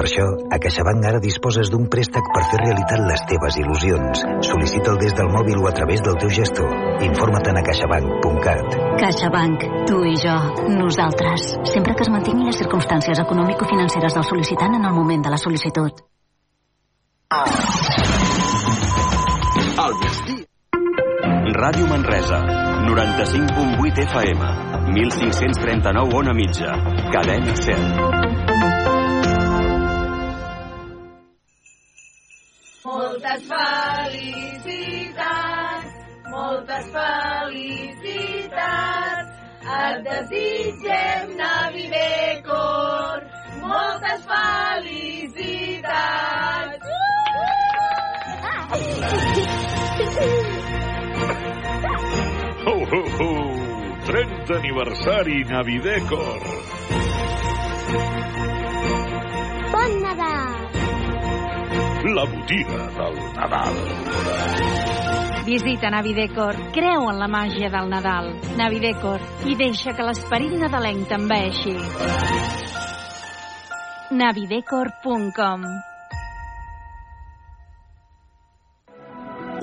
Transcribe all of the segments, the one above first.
Per això, a CaixaBank ara disposes d'un préstec per fer realitat les teves il·lusions. Sol·licita'l des del mòbil o a través del teu gestor. Informa't a caixabank.cat. CaixaBank. Tu i jo. Nosaltres. Sempre que es mantinguin les circumstàncies econòmico-financeres del sol·licitant en el moment de la sol·licitud. Al migdia. Ràdio Manresa, 95.8 FM, 1539 on a mitja, cadena 100. Moltes felicitats, moltes felicitats. Et desitgem Navidecor, moltes felicitats. Ho, ho, ho! 30 aniversari Navidecor. Bon Nadal! La botiga del Nadal. Visita Navidecor, creu en la màgia del Nadal. Navidecor, i deixa que l'esperit nadalenc t'enveixi. navidecor.com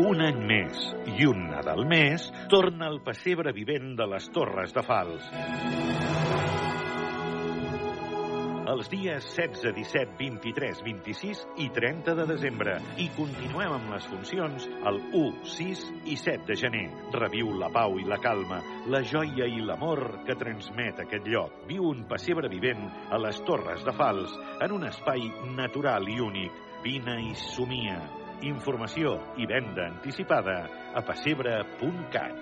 Un any més i un Nadal més torna el pessebre vivent de les Torres de Fals. Els dies 16, 17, 23, 26 i 30 de desembre. I continuem amb les funcions el 1, 6 i 7 de gener. Reviu la pau i la calma, la joia i l'amor que transmet aquest lloc. Viu un pessebre vivent a les Torres de Fals, en un espai natural i únic. Vine i somia. Informació i venda anticipada a pessebre.cat.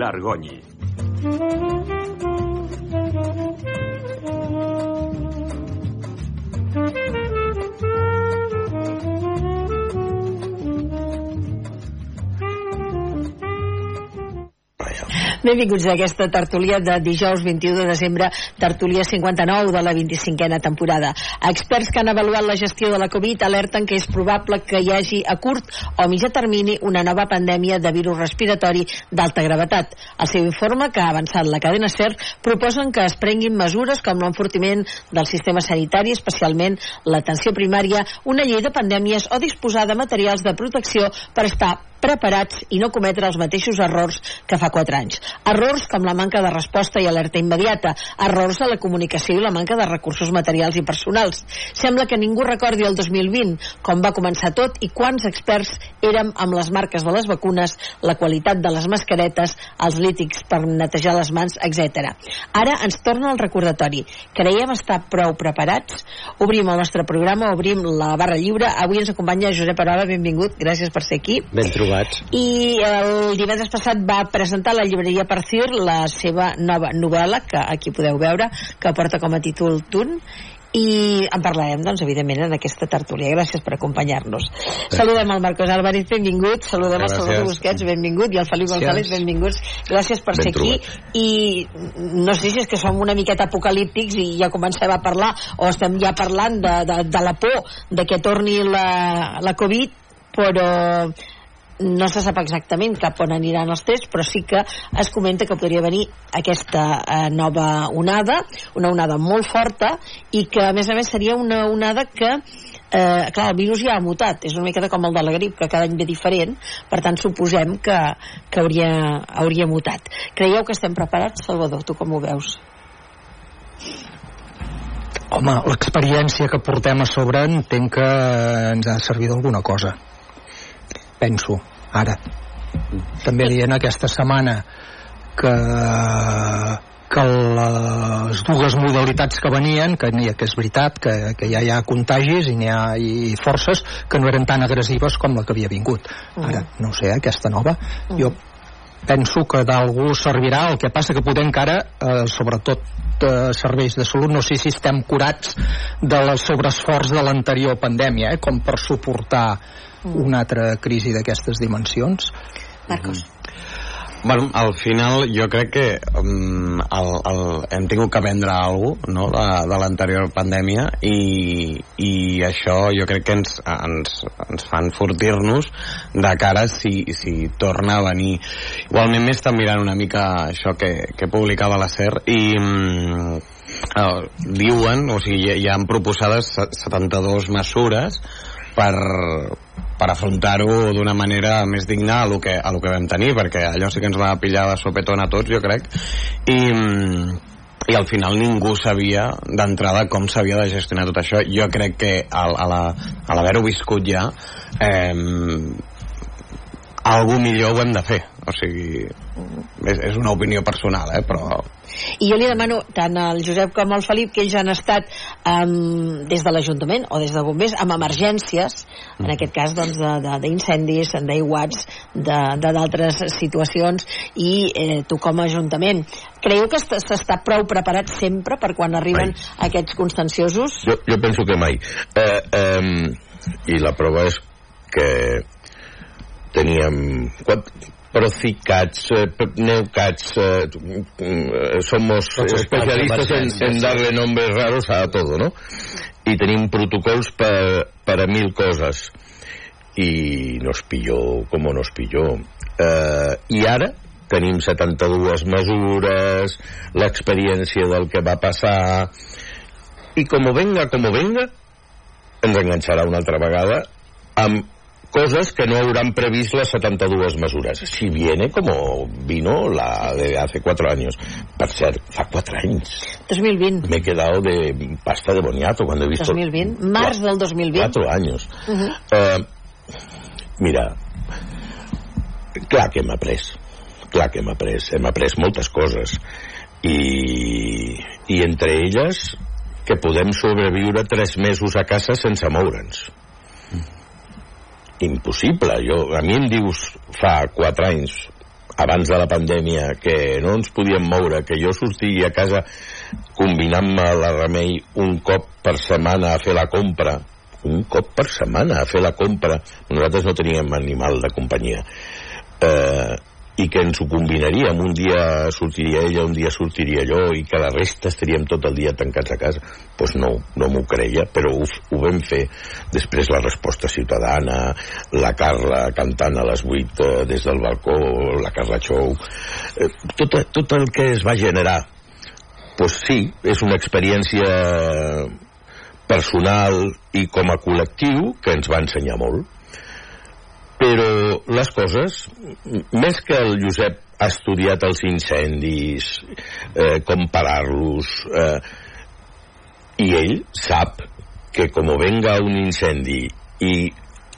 Pilar Gonyi. Benvinguts a aquesta tertúlia de dijous 21 de desembre, tertúlia 59 de la 25a temporada. Experts que han avaluat la gestió de la Covid alerten que és probable que hi hagi a curt o mitjà termini una nova pandèmia de virus respiratori d'alta gravetat. Al seu informe, que ha avançat la cadena SER, proposen que es prenguin mesures com l'enfortiment del sistema sanitari, especialment l'atenció primària, una llei de pandèmies o disposar de materials de protecció per estar preparats i no cometre els mateixos errors que fa 4 anys. Errors com la manca de resposta i alerta immediata, errors a la comunicació i la manca de recursos materials i personals. Sembla que ningú recordi el 2020, com va començar tot i quants experts érem amb les marques de les vacunes, la qualitat de les mascaretes, els lítics per netejar les mans, etc. Ara ens torna el recordatori. Creiem estar prou preparats? Obrim el nostre programa, obrim la barra lliure. Avui ens acompanya Josep Arola, benvingut, gràcies per ser aquí. Ben trobats. I el divendres passat va presentar a la llibreria Parcir la seva nova novel·la, que aquí podeu veure, que porta com a títol Tun, i en parlarem, doncs, evidentment, en aquesta tertúlia. Gràcies per acompanyar-nos. Saludem al Marcos Álvarez, benvingut. Saludem al Gràcies. Salvador Busquets, benvingut. I al Gràcies. González, benvinguts. Gràcies per Ben ser aquí. trobats. I no sé si és que som una miqueta apocalíptics i ja comencem a parlar, o estem ja parlant de, de, de la por de que torni la, la Covid, però no se sap exactament cap on aniran els tests, però sí que es comenta que podria venir aquesta eh, nova onada, una onada molt forta i que a més a més seria una onada que eh, clar, el virus ja ha mutat, és una mica com el de la grip, que cada any ve diferent, per tant suposem que, que hauria, hauria mutat. Creieu que estem preparats, Salvador? Tu com ho veus? Home, l'experiència que portem a sobre entenc que ens ha servit d'alguna cosa. Penso, ara. També dient aquesta setmana que que les dues modalitats que venien, que, que és veritat que, que ja hi ha contagis i ha i forces que no eren tan agressives com la que havia vingut. Ara, no sé, aquesta nova, jo penso que d'algú servirà, el que passa que podem encara, eh, sobretot eh, serveis de salut, no sé si estem curats de la sobreesforç de l'anterior pandèmia, eh, com per suportar una altra crisi d'aquestes dimensions. Marcos. Bueno, al final jo crec que um, el, el, hem tingut que aprendre alguna cosa no, de, de l'anterior pandèmia i, i això jo crec que ens, ens, ens fa enfortir-nos de cara si, si torna a venir. Igualment m'he estat mirant una mica això que, que publicava la SER i um, uh, diuen, o sigui, hi, hi han proposades 72 mesures per, per afrontar-ho d'una manera més digna a lo, que, a lo que vam tenir, perquè allò sí que ens va pillar de sopetón a tots, jo crec, i, i al final ningú sabia d'entrada com s'havia de gestionar tot això. Jo crec que al, a l'haver-ho viscut ja, eh, algú millor ho hem de fer. O sigui, és, és una opinió personal, eh, però i jo li demano tant al Josep com al Felip que ells han estat um, des de l'Ajuntament o des de bombers amb emergències en mm. aquest cas doncs d'incendis d'aiguats d'altres situacions i eh, tu com a Ajuntament creieu que s'està prou preparat sempre per quan arriben mai. aquests constanciosos? Jo, jo penso que mai eh, eh, i la prova és que teníem Procicats, eh, Neucats, eh, mm, somos especialistas en, en darle nombres raros a todo, ¿no? I tenim protocols per, per a mil coses. I nos pilló com nos pilló. Eh, I ara tenim 72 mesures, l'experiència del que va passar, i com venga, com venga, ens enganxarà una altra vegada amb cosas que no habrán previsto las 72 mesures. Si viene como vino la de hace cuatro años. Per cert, fa quatre anys. 2020. Me he quedado de pasta de boniato cuando he visto... 2020, març del 2020. Cuatro años. Uh -huh. uh, mira, clar que hem après. Clar que hem après. Hem après moltes coses. I, i entre elles que podem sobreviure tres mesos a casa sense moure'ns impossible. Jo, a mi em dius fa quatre anys, abans de la pandèmia, que no ens podíem moure, que jo sortia a casa combinant-me la remei un cop per setmana a fer la compra, un cop per setmana a fer la compra, nosaltres no teníem animal de companyia, eh, i que ens ho combinaríem. Un dia sortiria ella, un dia sortiria allò, i que la resta estaríem tot el dia tancats a casa. Doncs pues no, no m'ho creia, però ho, ho vam fer. Després la resposta ciutadana, la Carla cantant a les 8 eh, des del balcó, la Carla Xou, eh, tot, tot el que es va generar. Doncs pues sí, és una experiència personal i com a col·lectiu que ens va ensenyar molt però les coses, més que el Josep ha estudiat els incendis, eh, com parar-los, eh, i ell sap que com venga un incendi i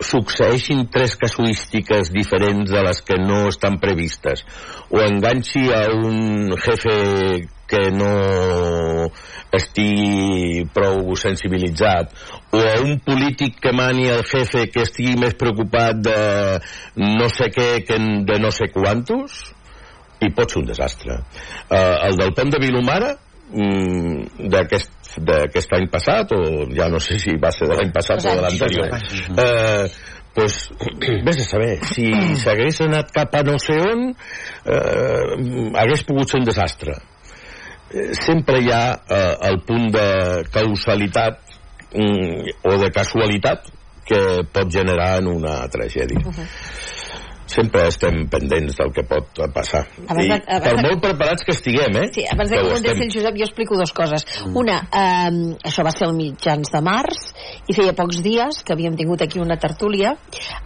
succeeixin tres casuístiques diferents de les que no estan previstes o enganxi a un jefe que no estigui prou sensibilitzat o a un polític que mani el jefe que estigui més preocupat de no sé què que de no sé quantos i pot ser un desastre. Uh, el del pont de Vilomara mm, d'aquest any passat o ja no sé si va ser de l'any passat o de l'anterior eh, pues, vés a saber, si s'hagués anat cap a no sé on, eh, hagués pogut ser un desastre. Sempre hi ha eh, el punt de causalitat mm, o de casualitat que pot generar en una tragèdia. Uh -huh. Sempre estem pendents del que pot passar. Abans I abans per molt preparats que estiguem, eh? Sí, abans de que contesti el Josep, jo explico dues coses. Una, eh, això va ser el mitjans de març, i feia pocs dies que havíem tingut aquí una tertúlia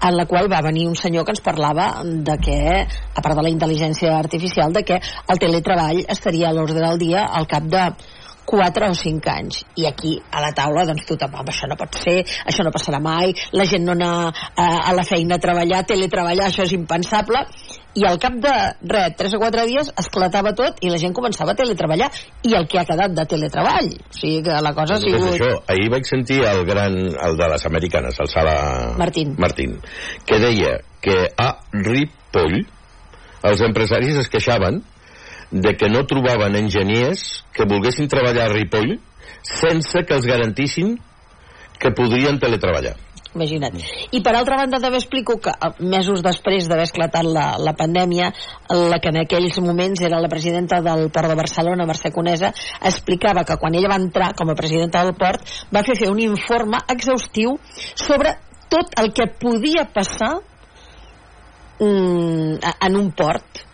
en la qual va venir un senyor que ens parlava de que, a part de la intel·ligència artificial, de que el teletreball estaria a l'ordre del dia al cap de 4 o 5 anys. I aquí a la taula doncs tothom home, això no pot ser, això no passarà mai la gent no anar a, a la feina a treballar teletreballar, això és impensable. I al cap de res, 3 o 4 dies esclatava tot i la gent començava a teletreballar. I el que ha quedat de teletreball. O sigui que la cosa ha Doncs sigut això, ahir vaig sentir el gran, el de les americanes, el Sala... Martín. Martín, que deia que a Ripoll els empresaris es queixaven de que no trobaven enginyers que volguessin treballar a Ripoll sense que els garantissin que podrien teletreballar. imagina't. I per altra banda també explico que eh, mesos després d'haver esclatat la, la pandèmia, la que en aquells moments era la presidenta del Port de Barcelona, Mercè Conesa, explicava que quan ella va entrar com a presidenta del Port va fer fer un informe exhaustiu sobre tot el que podia passar mm, en un port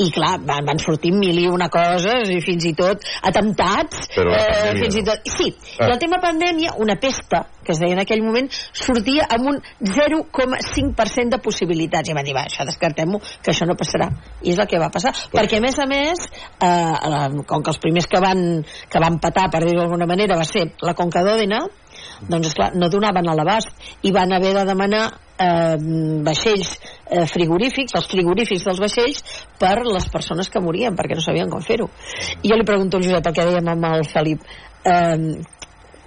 i clar, van, van sortir mil i una coses i fins i tot atemptats Però eh, pandèmia fins i no. tot, sí, Ah. el tema pandèmia una pesta, que es deia en aquell moment sortia amb un 0,5% de possibilitats i van dir, va, això descartem-ho que això no passarà, i és el que va passar perquè a més a més eh, eh, com que els primers que van, que van patar per dir-ho d'alguna manera va ser la Conca d'Òdena doncs esclar, no donaven a l'abast i van haver de demanar eh, vaixells eh, frigorífics, els frigorífics dels vaixells per les persones que morien perquè no sabien com fer-ho. I jo li pregunto al Josep el que dèiem amb el Felip eh,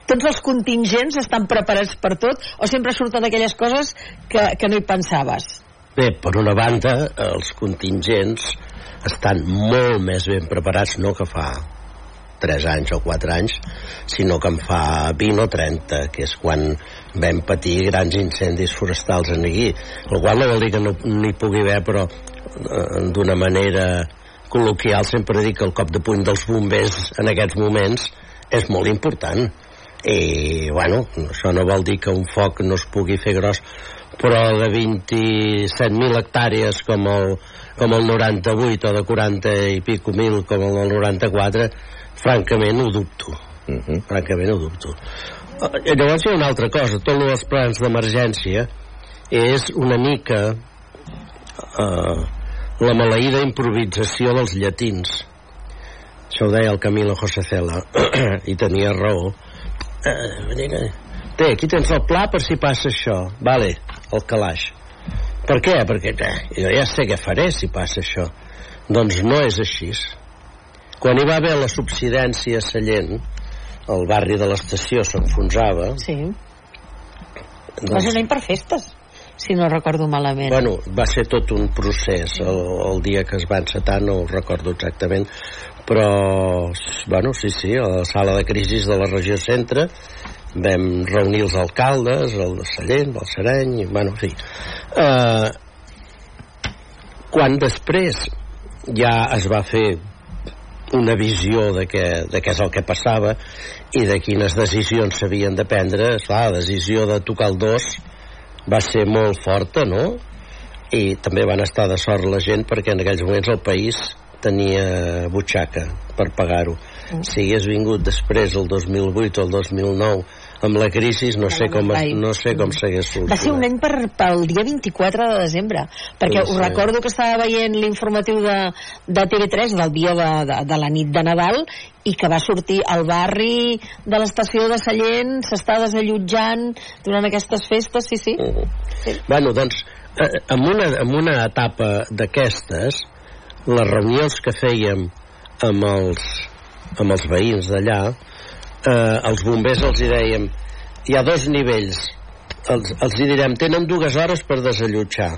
tots els contingents estan preparats per tot o sempre surten aquelles coses que, que no hi pensaves? Bé, per una banda, els contingents estan molt més ben preparats, no que fa 3 anys o 4 anys, sinó que en fa 20 o 30, que és quan vam patir grans incendis forestals en aquí, el qual no vol dir que no n'hi pugui haver, però eh, d'una manera col·loquial sempre dic que el cop de puny dels bombers en aquests moments és molt important. I bueno, això no vol dir que un foc no es pugui fer gros però de 27.000 hectàrees com el, com el 98 o de 40 i pico mil com el del 94 francament ho dubto. Uh -huh. francament ho dubto. Eh, llavors hi ha una altra cosa tots els plans d'emergència és una mica eh, la maleïda improvisació dels llatins. Això ho deia el Camilo José Cela i tenia raó. Eh, té, aquí tens el pla per si passa això. Vale, el calaix. Per què? perquè eh, jo ja sé què faré si passa això. Doncs no és així quan hi va haver la subsidència a Sallent el barri de l'estació s'enfonsava sí. va ser un any per festes si no recordo malament. Bueno, va ser tot un procés. El, el dia que es va encetar no ho recordo exactament però bueno, sí, sí, a la sala de crisis de la regió centre vam reunir els alcaldes el de Sallent, el Sereny i, bueno, sí eh, quan després ja es va fer una visió de què, de què és el que passava i de quines decisions s'havien de prendre esclar, la decisió de tocar el dos va ser molt forta, no? I també van estar de sort la gent perquè en aquells moments el país tenia butxaca per pagar-ho. Si hagués vingut després, el 2008 o el 2009, amb la crisi, no sé com, no sé com s'hagués va ser un solucionat. any per, pel dia 24 de desembre perquè Sí, us sí. recordo que estava veient l'informatiu de, de TV3 del dia de, de, de la nit de Nadal i que va sortir al barri de l'estació de Sallent s'està desallotjant durant aquestes festes sí, sí, sí. Bueno, doncs, eh, en, una, en una etapa d'aquestes, les reunions que fèiem amb els, amb els veïns d'allà, eh, els bombers els hi dèiem, hi ha dos nivells, els, els hi direm, tenen dues hores per desallotjar.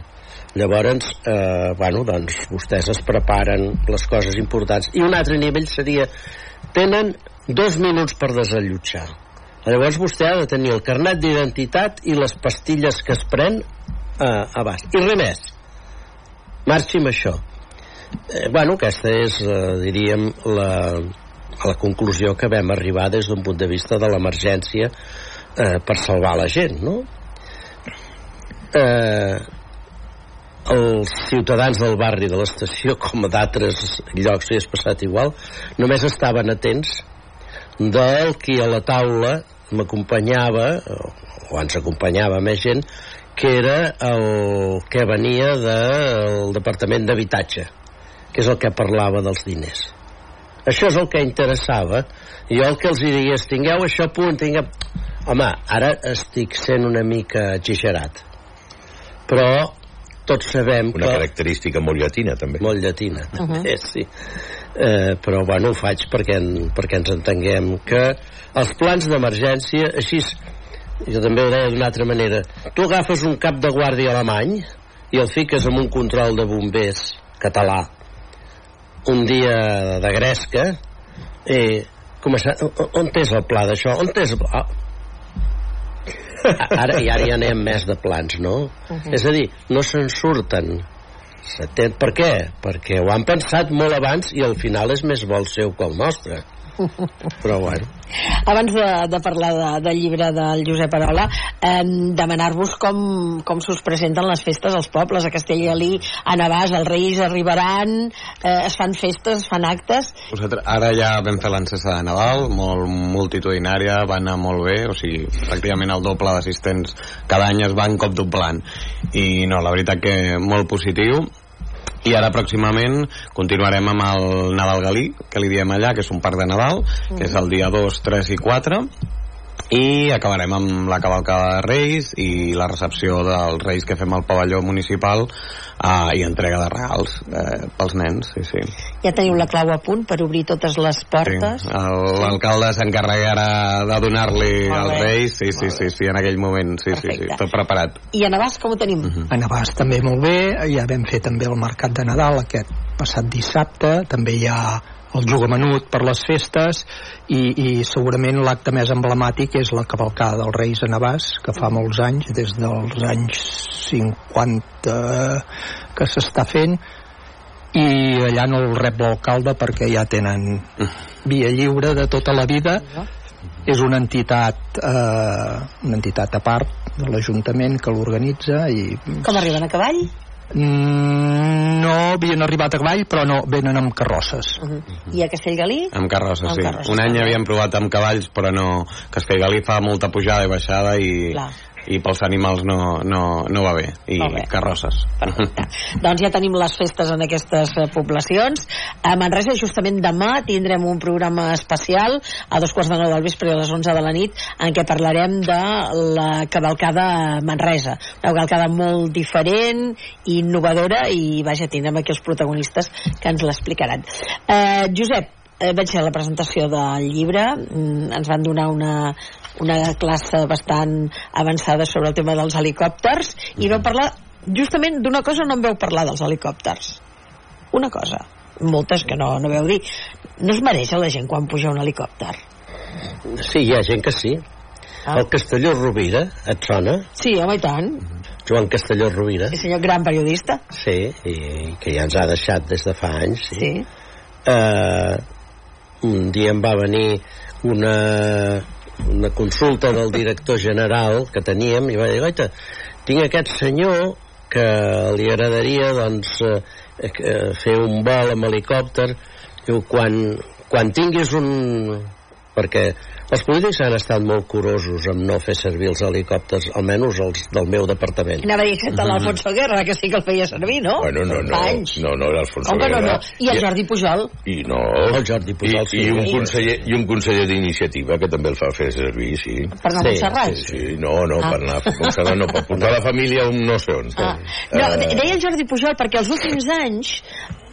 Llavors, eh, bueno, doncs, vostès es preparen les coses importants. I un altre nivell seria, tenen dos minuts per desallotjar. Llavors vostè ha de tenir el carnet d'identitat i les pastilles que es pren eh, abast. I res més. Marxi amb això. Eh, bueno, aquesta és, eh, diríem, la, la conclusió que vam arribar des d'un punt de vista de l'emergència eh, per salvar la gent, no? Eh, els ciutadans del barri de l'estació, com a d'altres llocs hi és passat igual, només estaven atents del qui a la taula m'acompanyava, o ens acompanyava més gent, que era el que venia del Departament d'Habitatge, que és el que parlava dels diners. Això és el que interessava. Jo el que els diria és, tingueu això a punt, tingueu... Home, ara estic sent una mica exagerat. Però tots sabem Una que... característica molt llatina, també. Molt llatina, uh -huh. sí. Eh, però, bueno, ho faig perquè, en, perquè ens entenguem que els plans d'emergència, així jo també ho deia d'una altra manera tu agafes un cap de guàrdia alemany i el fiques en un control de bombers català un dia de gresca i començar, on és el pla d'això? on és el pla? Ah. ara, i ara ja anem més de plans no? Uh -huh. és a dir, no se'n surten per què? perquè ho han pensat molt abans i al final és més vol seu que el nostre però bueno. Abans de, de parlar de, del llibre del Josep Arola eh, demanar-vos com, com s'us presenten les festes als pobles. A Castellgalí, a Navàs, els Reis arribaran eh, es fan festes, es fan actes. Vosaltres, ara ja vam fer l'encesa de Nadal molt multitudinària, va anar molt bé o sigui, pràcticament el doble d'assistents cada any es van cop doblant i no, la veritat que molt positiu i ara pròximament continuarem amb el Nadal Galí que li diem allà, que és un parc de Nadal que és el dia 2, 3 i 4 i acabarem amb la cavalcada de Reis i la recepció dels Reis que fem al pavelló municipal uh, i entrega de regals eh, pels nens, sí, sí. ja teniu la clau a punt per obrir totes les portes sí. l'alcalde s'encarregarà de donar-li als Reis sí, sí, sí, sí, en aquell moment sí, sí, sí, tot preparat i a Navàs com ho tenim? Uh -huh. A Navàs també molt bé, ja vam fer també el mercat de Nadal aquest passat dissabte, també hi ha el jugamenut per les festes i, i segurament l'acte més emblemàtic és la cavalcada dels Reis a Navàs que fa molts anys, des dels anys 50 que s'està fent i allà no el rep l'alcalde perquè ja tenen via lliure de tota la vida és una entitat eh, una entitat a part de l'Ajuntament que l'organitza i com arriben a cavall? Mm, no havien arribat a cavall però no, venen amb carrosses uh -huh. i a Castellgalí? amb carrosses, Amb sí carrosses, un any també. havíem provat amb cavalls però no, Castellgalí fa molta pujada i baixada i, Clar. I pels animals no, no, no va bé i bé. carrosses doncs ja tenim les festes en aquestes eh, poblacions. A Manresa, justament demà, tindrem un programa especial a dos quarts de nou del vespre i a les 11 de la nit en què parlarem de la cavalcada a Manresa. Una cavalcada molt diferent i innovadora i, vaja, tindrem aquí els protagonistes que ens l'explicaran. Eh, Josep, vaig ser a la presentació del llibre, mm, ens van donar una, una classe bastant avançada sobre el tema dels helicòpters i no parlar justament d'una cosa no em veu parlar dels helicòpters una cosa moltes que no, no veu dir no es mereix a la gent quan puja un helicòpter Sí, hi ha gent que sí. Ah. El Castelló Rovira, et sona? sí, home i tant Joan Castelló Rovira. sí senyor, gran periodista Sí, i que ja ens ha deixat des de fa anys. Sí. sí. Eh, un dia em va venir una, una consulta del director general que teníem i va dir, oita, tinc aquest senyor que li agradaria doncs eh, eh, fer un vol amb helicòpter diu, quan, quan tinguis un perquè els polítics han estat molt curosos amb no fer servir els helicòpters, almenys els del meu departament. anava a dir que l'Alfonso Guerra que sí que el feia servir, no? Bueno, no, no, anys. no, no, l'Alfonso Com que no, Guerra. no? I el Jordi Pujol I no. El Jordi Pujol, I, sí. i, un Sí. conseller, I un conseller d'iniciativa que també el fa fer servir, sí. per anar a Montserrat Sí, sí, no, no, Ah. per anar a Montserrat no, per portar la família a un no sé on. Ah. No, de- deia el Jordi Pujol perquè els últims anys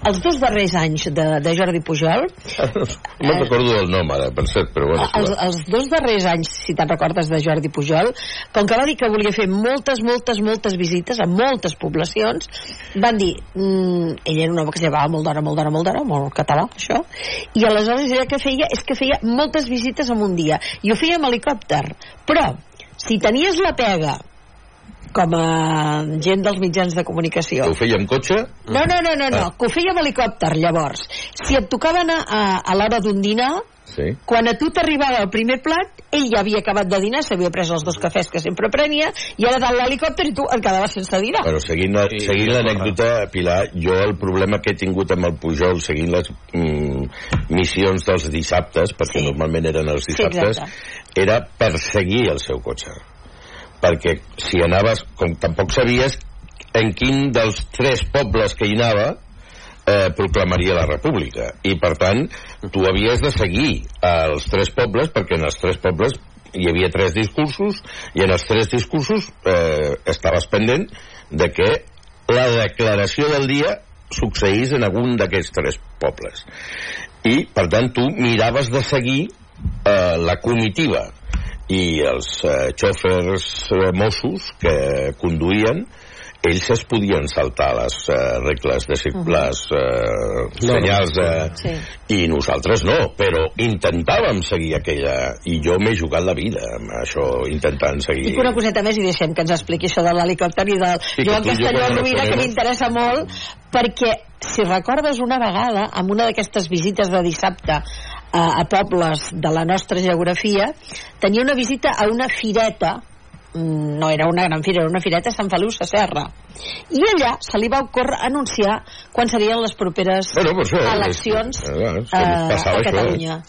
els dos darrers anys de, de Jordi Pujol no me'n recordo del nom ara, per cert, però bueno... els, els dos darrers anys, si te'n recordes de Jordi Pujol, com que va dir que volia fer moltes, moltes, moltes visites a moltes poblacions, van dir mm, ell era un home que es llevava molt d'hora, molt d'hora, molt d'hora, molt català, això, i aleshores ella que feia és que feia moltes visites en un dia, i ho feia amb helicòpter, però si tenies la pega com a gent dels mitjans de comunicació. Ho feia amb cotxe? No, no, no, no, no. Ah. que ho feia amb helicòpter, llavors. Si et tocava anar a, a l'hora d'un dinar, Sí. quan a tu t'arribava el primer plat, ell ja havia acabat de dinar, s'havia pres els dos cafès que sempre prenia, i ara dalt l'helicòpter i tu et quedaves sense dinar. Bueno, seguint la- seguint l'anècdota, Pilar, jo el problema que he tingut amb el Pujol, seguint les mm, missions dels dissabtes, perquè sí. normalment eren els Sí, dissabtes, exacte. era perseguir el seu cotxe. Perquè si anaves, com tampoc sabies en quin dels tres pobles que hi anava eh, proclamaria la república. I, per tant, tu havies de seguir els tres pobles, perquè en els tres pobles hi havia tres discursos, i en els tres discursos eh, estaves pendent de que la declaració del dia succeís en algun d'aquests tres pobles. I, per tant, tu miraves de seguir eh, la comitiva i els eh, xòfers eh, Mossos que conduïen ells es podien saltar les eh, regles de les eh, senyals de... Sí. i nosaltres no, però intentàvem seguir aquella i jo m'he jugat la vida amb això, intentant seguir. I una coseta més i deixem que ens expliqui això de l'helicòpter i del que Joan Castelló Rovira, que m'interessa molt, perquè si recordes una vegada, amb una d'aquestes visites de dissabte a, a pobles de la nostra geografia, tenia una visita a una fireta mm, no era una gran fira, era una fireta a Sant Feliu Sasserra. I allà se li va ocórrer anunciar quan serien les properes Bueno, per això, eh, eleccions eh, que eh, a això, Catalunya.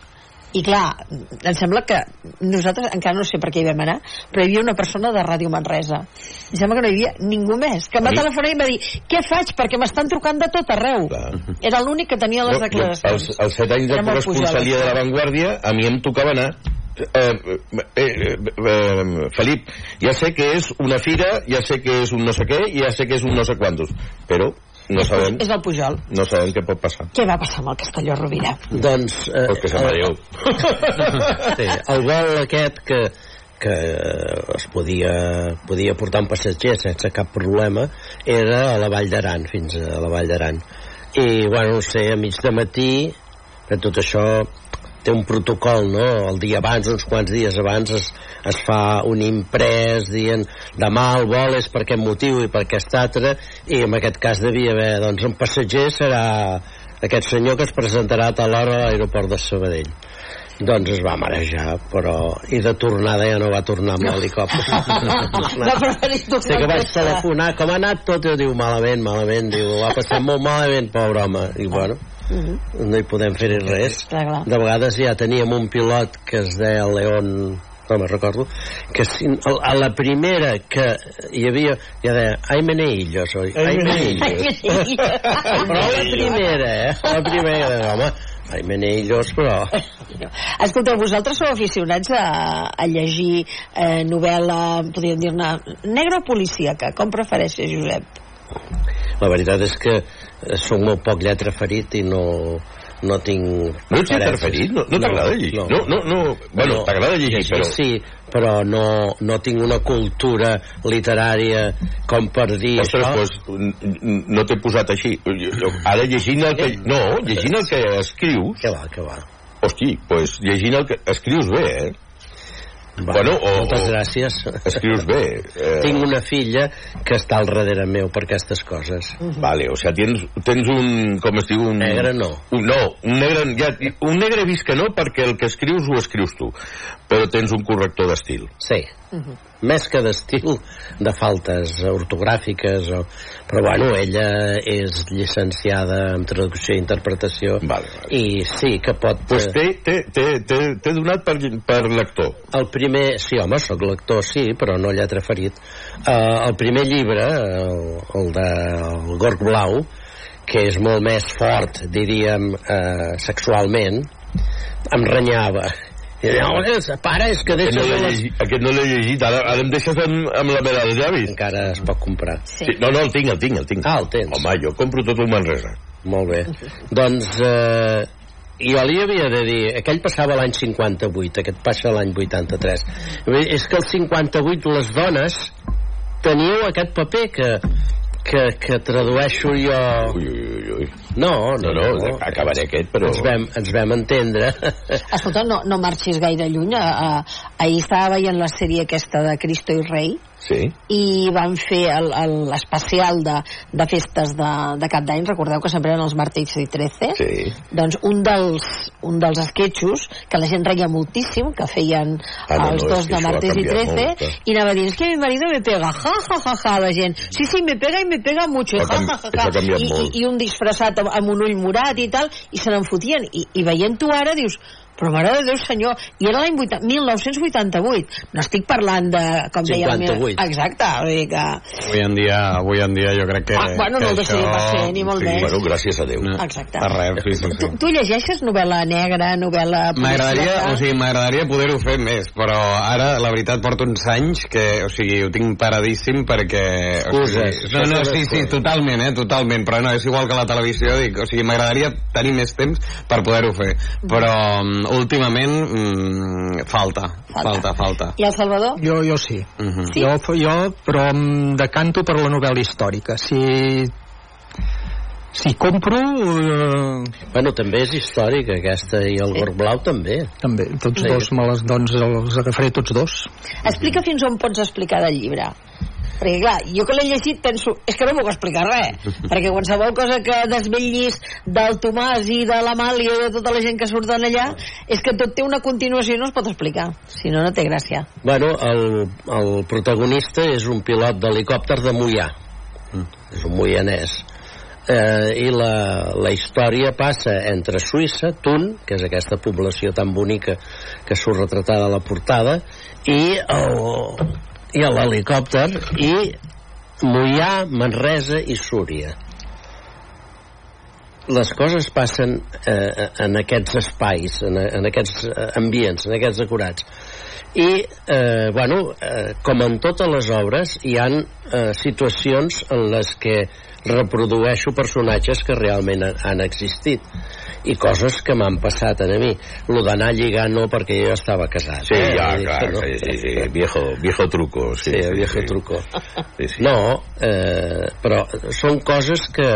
I clar, em sembla que nosaltres encara no sé per què hi vam anar, però hi havia una persona de Ràdio Manresa. Em sembla que no hi havia ningú més, que em va telefonar i em va dir què faig? Perquè m'estan trucant de tot arreu. Era l'únic que tenia les No, declaracions. Els, els set anys de corresponsalia de la Vanguardia, a mi em tocava anar Eh, eh, eh, eh, Felip, ja sé que és una fira, ja sé que és un no sé què, ja sé que és un no sé quantos, però no sabem, És el Pujol. no sabem què pot passar. Què va passar amb el Castelló Rovira? Doncs... Eh, Perquè se m'adeu. sí, el vol aquest que que es podia, podia portar un passatger sense cap problema era a la Vall d'Aran, fins a la Vall d'Aran. I, bueno, no sé, a mig de matí, que tot això té un protocol, no? El dia abans, uns quants dies abans, es, es fa un imprès dient demà el vol és per aquest motiu i per aquest altre, i en aquest cas devia haver, doncs, un passatger serà aquest senyor que es presentarà a tal hora a l'aeroport de Sabadell. Doncs es va marejar, però... I de tornada ja no va tornar amb l'helicòpter. Va preferir tornar Sé que vaig telefonar, com ha anat tot? I diu, malament, malament. Diu, ho ha passat molt malament, pobre home. I bueno, Mhm. no hi podem fer res. Clar, clar. De vegades ja teníem un pilot que es deia León no me'n recordo, que si, a a la primera que hi havia, ja deia, ai meneillo soy, ai meneillo. Però a la primera, eh? A la primera, home, ai meneillos, però... Escolteu, vosaltres sou aficionats a, a llegir eh, novel·la, podríem dir-ne, negra o policíaca? Com prefereixes, Josep? La veritat és que eh, soc molt poc lletraferit i no, no tinc... No ets lletraferit? No- no t'agrada llegir? No, no, no. Bueno, t'agrada llegir, però- Sí, però no, no tinc una cultura literària com per dir... Ostres, això. pues, n- no t'he posat així. Ara llegint el que... No, llegint el que escrius... Que va, que va. Hosti, pues llegint el que... Escrius bé, eh? Bueno, o, Moltes o- gràcies. Escrius bé. Eh, Tinc una filla que està al darrere meu per aquestes coses. Vale, o sea, tens, tens un... Com es diu? Un, Negre no. Un, no, un negre... Ja, un negre he vist que no, perquè el que escrius ho escrius tu. Però tens un corrector d'estil. Sí. Més que d'estil, de faltes ortogràfiques, o... però bueno, ella és llicenciada en traducció i interpretació, vale, vale. i sí que pot... Pues eh, t'he donat per, per lector. El primer, sí, home, sóc lector, sí, però no lletra ferit. Uh, el primer llibre, el, el de el Gorg Blau, que és molt més fort, diríem, uh, sexualment, em renyava. I deia, "Ostres, pare, és que Aquest no deixes... l'he les... llegit, aquest no l'he llegit. Ara, ara em deixes amb, amb la mera de llavis. Encara es pot comprar. Sí. Sí, no, no, el tinc, el tinc, el tinc. Ah, el tens. Home, jo compro tot el Manresa. Molt bé. doncs eh, jo li havia de dir, aquell passava l'any 58, aquest passa l'any 83. Vull dir, És que el 58 les dones teníeu aquest paper que, que, que tradueixo jo... Ui, ui, ui. No, no, No, no, acabaré aquest, però... Ens vam, ens vam entendre. Escolta, no, no marxis gaire lluny. A, a, ahir estava veient la sèrie aquesta de Cristo i Rei, Sí. i van fer l'especial de, de festes de, de cap d'any recordeu que sempre eren els martes i 13 sí. doncs un dels, un dels esquetxos que la gent reia moltíssim que feien Ah, no, els no, dos és de martes i canviat 13 molt, eh? i anava a dir, es que mi marido me pega ja, ja, ja, ja, la gent sí, sí, me pega i me pega mucho ja, ja, ja, ja. I, i, i un disfressat amb, amb un ull morat i tal i se n'en fotien i, i veient-ho ara dius però mare de Déu senyor i era l'any 80 1988 no estic parlant de com deia la meva 58. exacte vull dir que Avui en dia, avui en dia jo crec que... Ah, bueno, no que el deixaria això- ser, ni molt menys. Bueno, gràcies a Déu. No, Exacte. Per res, sí, sí, sí. tu, tu llegeixes novel·la negra novel·la M'agradaria, o sigui, m'agradaria poder-ho fer més, però ara, la veritat, porto uns anys que, o sigui, ho tinc paradíssim perquè... O Excuses. sigui, no, no, sí, sí, totalment, eh, totalment, però no, és igual que la televisió, dic, o sigui, m'agradaria tenir més temps per poder-ho fer, però mm, últimament mm, falta, falta, falta. i el Salvador? Jo, jo sí. Uh -huh. Sí? Jo, jo, però em decanto per la novel·la històrica. Si, si compro... Eh, Bueno, també és històrica aquesta i el Gorg Blau també. també, tots Sí. dos me les, doncs els agafaré tots dos. explica fins on pots explicar del llibre perquè clar, jo que l'he llegit penso és que no puc explicar res perquè qualsevol cosa que desvetllis del Tomàs i de l'Amàlia i de tota la gent que surten allà és que tot té una continuació i no es pot explicar si no, no té gràcia Bueno, el, el protagonista és un pilot d'helicòpter de Mollà. És un moianès. Eh, I la, la història passa entre Suïssa, Thun, que és aquesta població tan bonica que surt retratada a la portada, i el, i l'helicòpter, i Mollà, Manresa i Súria. Les coses passen eh, en aquests espais, en, en aquests eh, ambients, en aquests acurats. I, eh, bueno, eh, com en totes les obres, hi han eh, situacions en les que reprodueixo personatges que realment han existit i coses que m'han passat a mi lo d'anar a lligar no perquè jo estava casat Sí, eh? ja, clar, no. sí, sí, sí, viejo, viejo truco. Sí, Sí, sí, viejo sí. truco. Sí, sí. No, eh, però són coses que,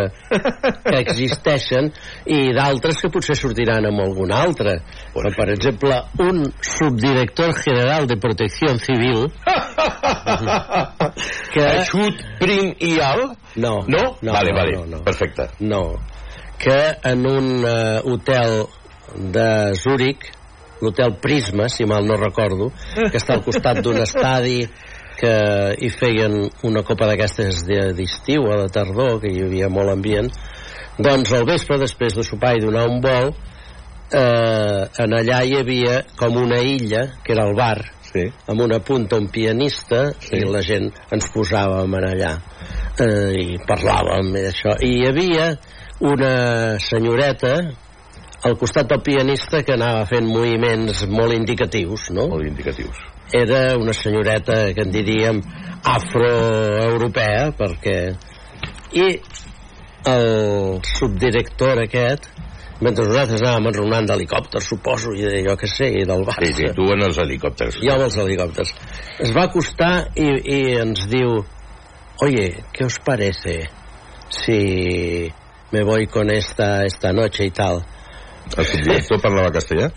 que existeixen i d'altres que potser sortiran amb algun altre. Però, per exemple, un subdirector general de protecció civil que... Eixut, prim i alt? No. No? no vale, no, vale, no, no. perfecte. No, que en un uh, hotel de Zúrich, l'hotel Prisma, si mal no recordo, que està al costat d'un estadi que hi feien una copa d'aquestes de- d'estiu o de tardor, que hi havia molt ambient, doncs al vespre, després de sopar i donar un vol, eh, en allà hi havia com una illa, que era el bar, sí. amb una punta un pianista, sí. i la gent ens posàvem en allà eh, i parlàvem d'això. I hi havia una senyoreta al costat del pianista que anava fent moviments molt indicatius, no? Molt indicatius. Era una senyoreta que en diríem afroeuropea, perquè... I el subdirector aquest, mentre nosaltres anàvem enronant d'helicòpters, suposo, i de jo que sé, i del Barça... Sí, sí, tu en els helicòpters. Jo els helicòpters. Es va acostar i, i ens diu oye, ¿qué os parece si me voy con esta, esta noche y tal? El subdirector parlava castellà?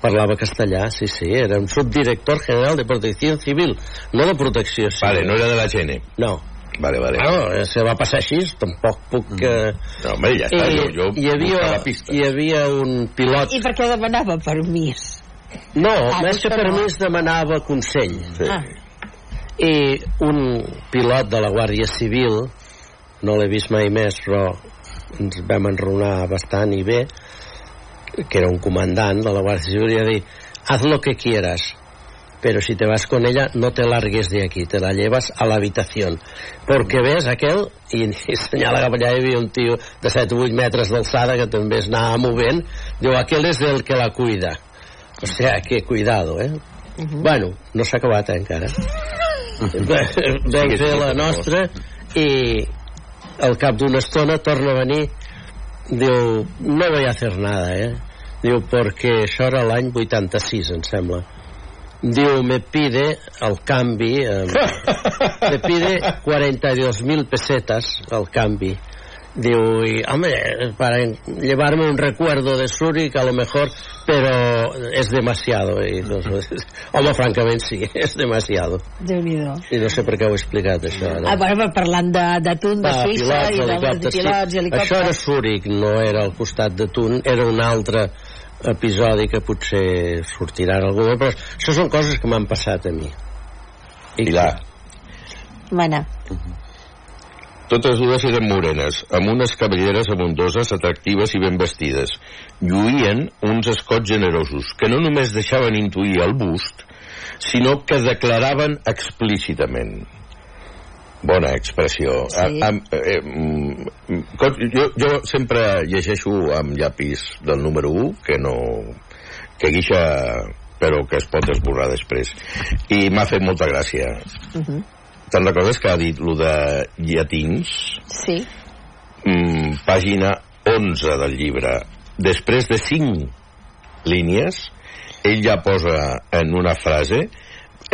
Parlava castellà, sí, sí, era un subdirector general de protecció civil, no de protecció civil. Vale, no era de la GN. No. Vale, vale. Bueno, se va passar així, tampoc puc... Eh... No, home, ja està, I, jo, jo hi, havia, buscava pista. hi havia un pilot... i per què demanava permís? No, Ah, més que això no. permís demanava consell. Sí. Ah. I un pilot de la Guàrdia Civil, no l'he vist mai més, però ens vam enronar bastant i bé, que era un comandant de la Guàrdia Civil, i va dir, haz lo que quieras, pero si te vas con ella no te largues de aquí, te la llevas a la habitación. Porque ves aquel, i, i senyala cap allà, hi havia un tio de 7 o 8 metres d'alçada que també es anava movent, diu, aquel és el que la cuida. O sea, que cuidado, eh? Bueno, no s'ha acabat eh, encara. Vam fer la nostra i al cap d'una estona torna a venir diu, no voy a hacer nada, eh? Diu, perquè això era l'any 86, em sembla. Diu, me pide el canvi, eh, me pide 42.000 pesetas al canvi. Diu, y, hombre, para llevarme un recuerdo de Zurich, a lo mejor, pero és demasiado. I, doncs, home, francament sí, és demasiado. déu nhi I no sé per què ho he explicat, això. No? Ah, bueno, parlant de, de Tun, de Ah, Suïssa pilots, i de, de helicòpters, pilots helicòpters. Això era Zúrich, no era al costat de Tun, era un altre episodi que potser sortirà en algú, però això són coses que m'han passat a mi. I Pilar, Bueno, totes dues eren morenes, amb unes cabelleres abundoses, atractives i ben vestides. Lluïen uns escots generosos, que no només deixaven intuir el bust, sinó que declaraven explícitament. Bona expressió. Sí. A, a, co- jo, jo sempre llegeixo amb llapis del número 1, que no... que guixa però que es pot esborrar després. I m'ha fet molta gràcia. uh -huh. Te'n recordes que ha dit lo de llatins? sí. Mm, pàgina 11 del llibre. Després de 5 línies, ell ja posa en una frase,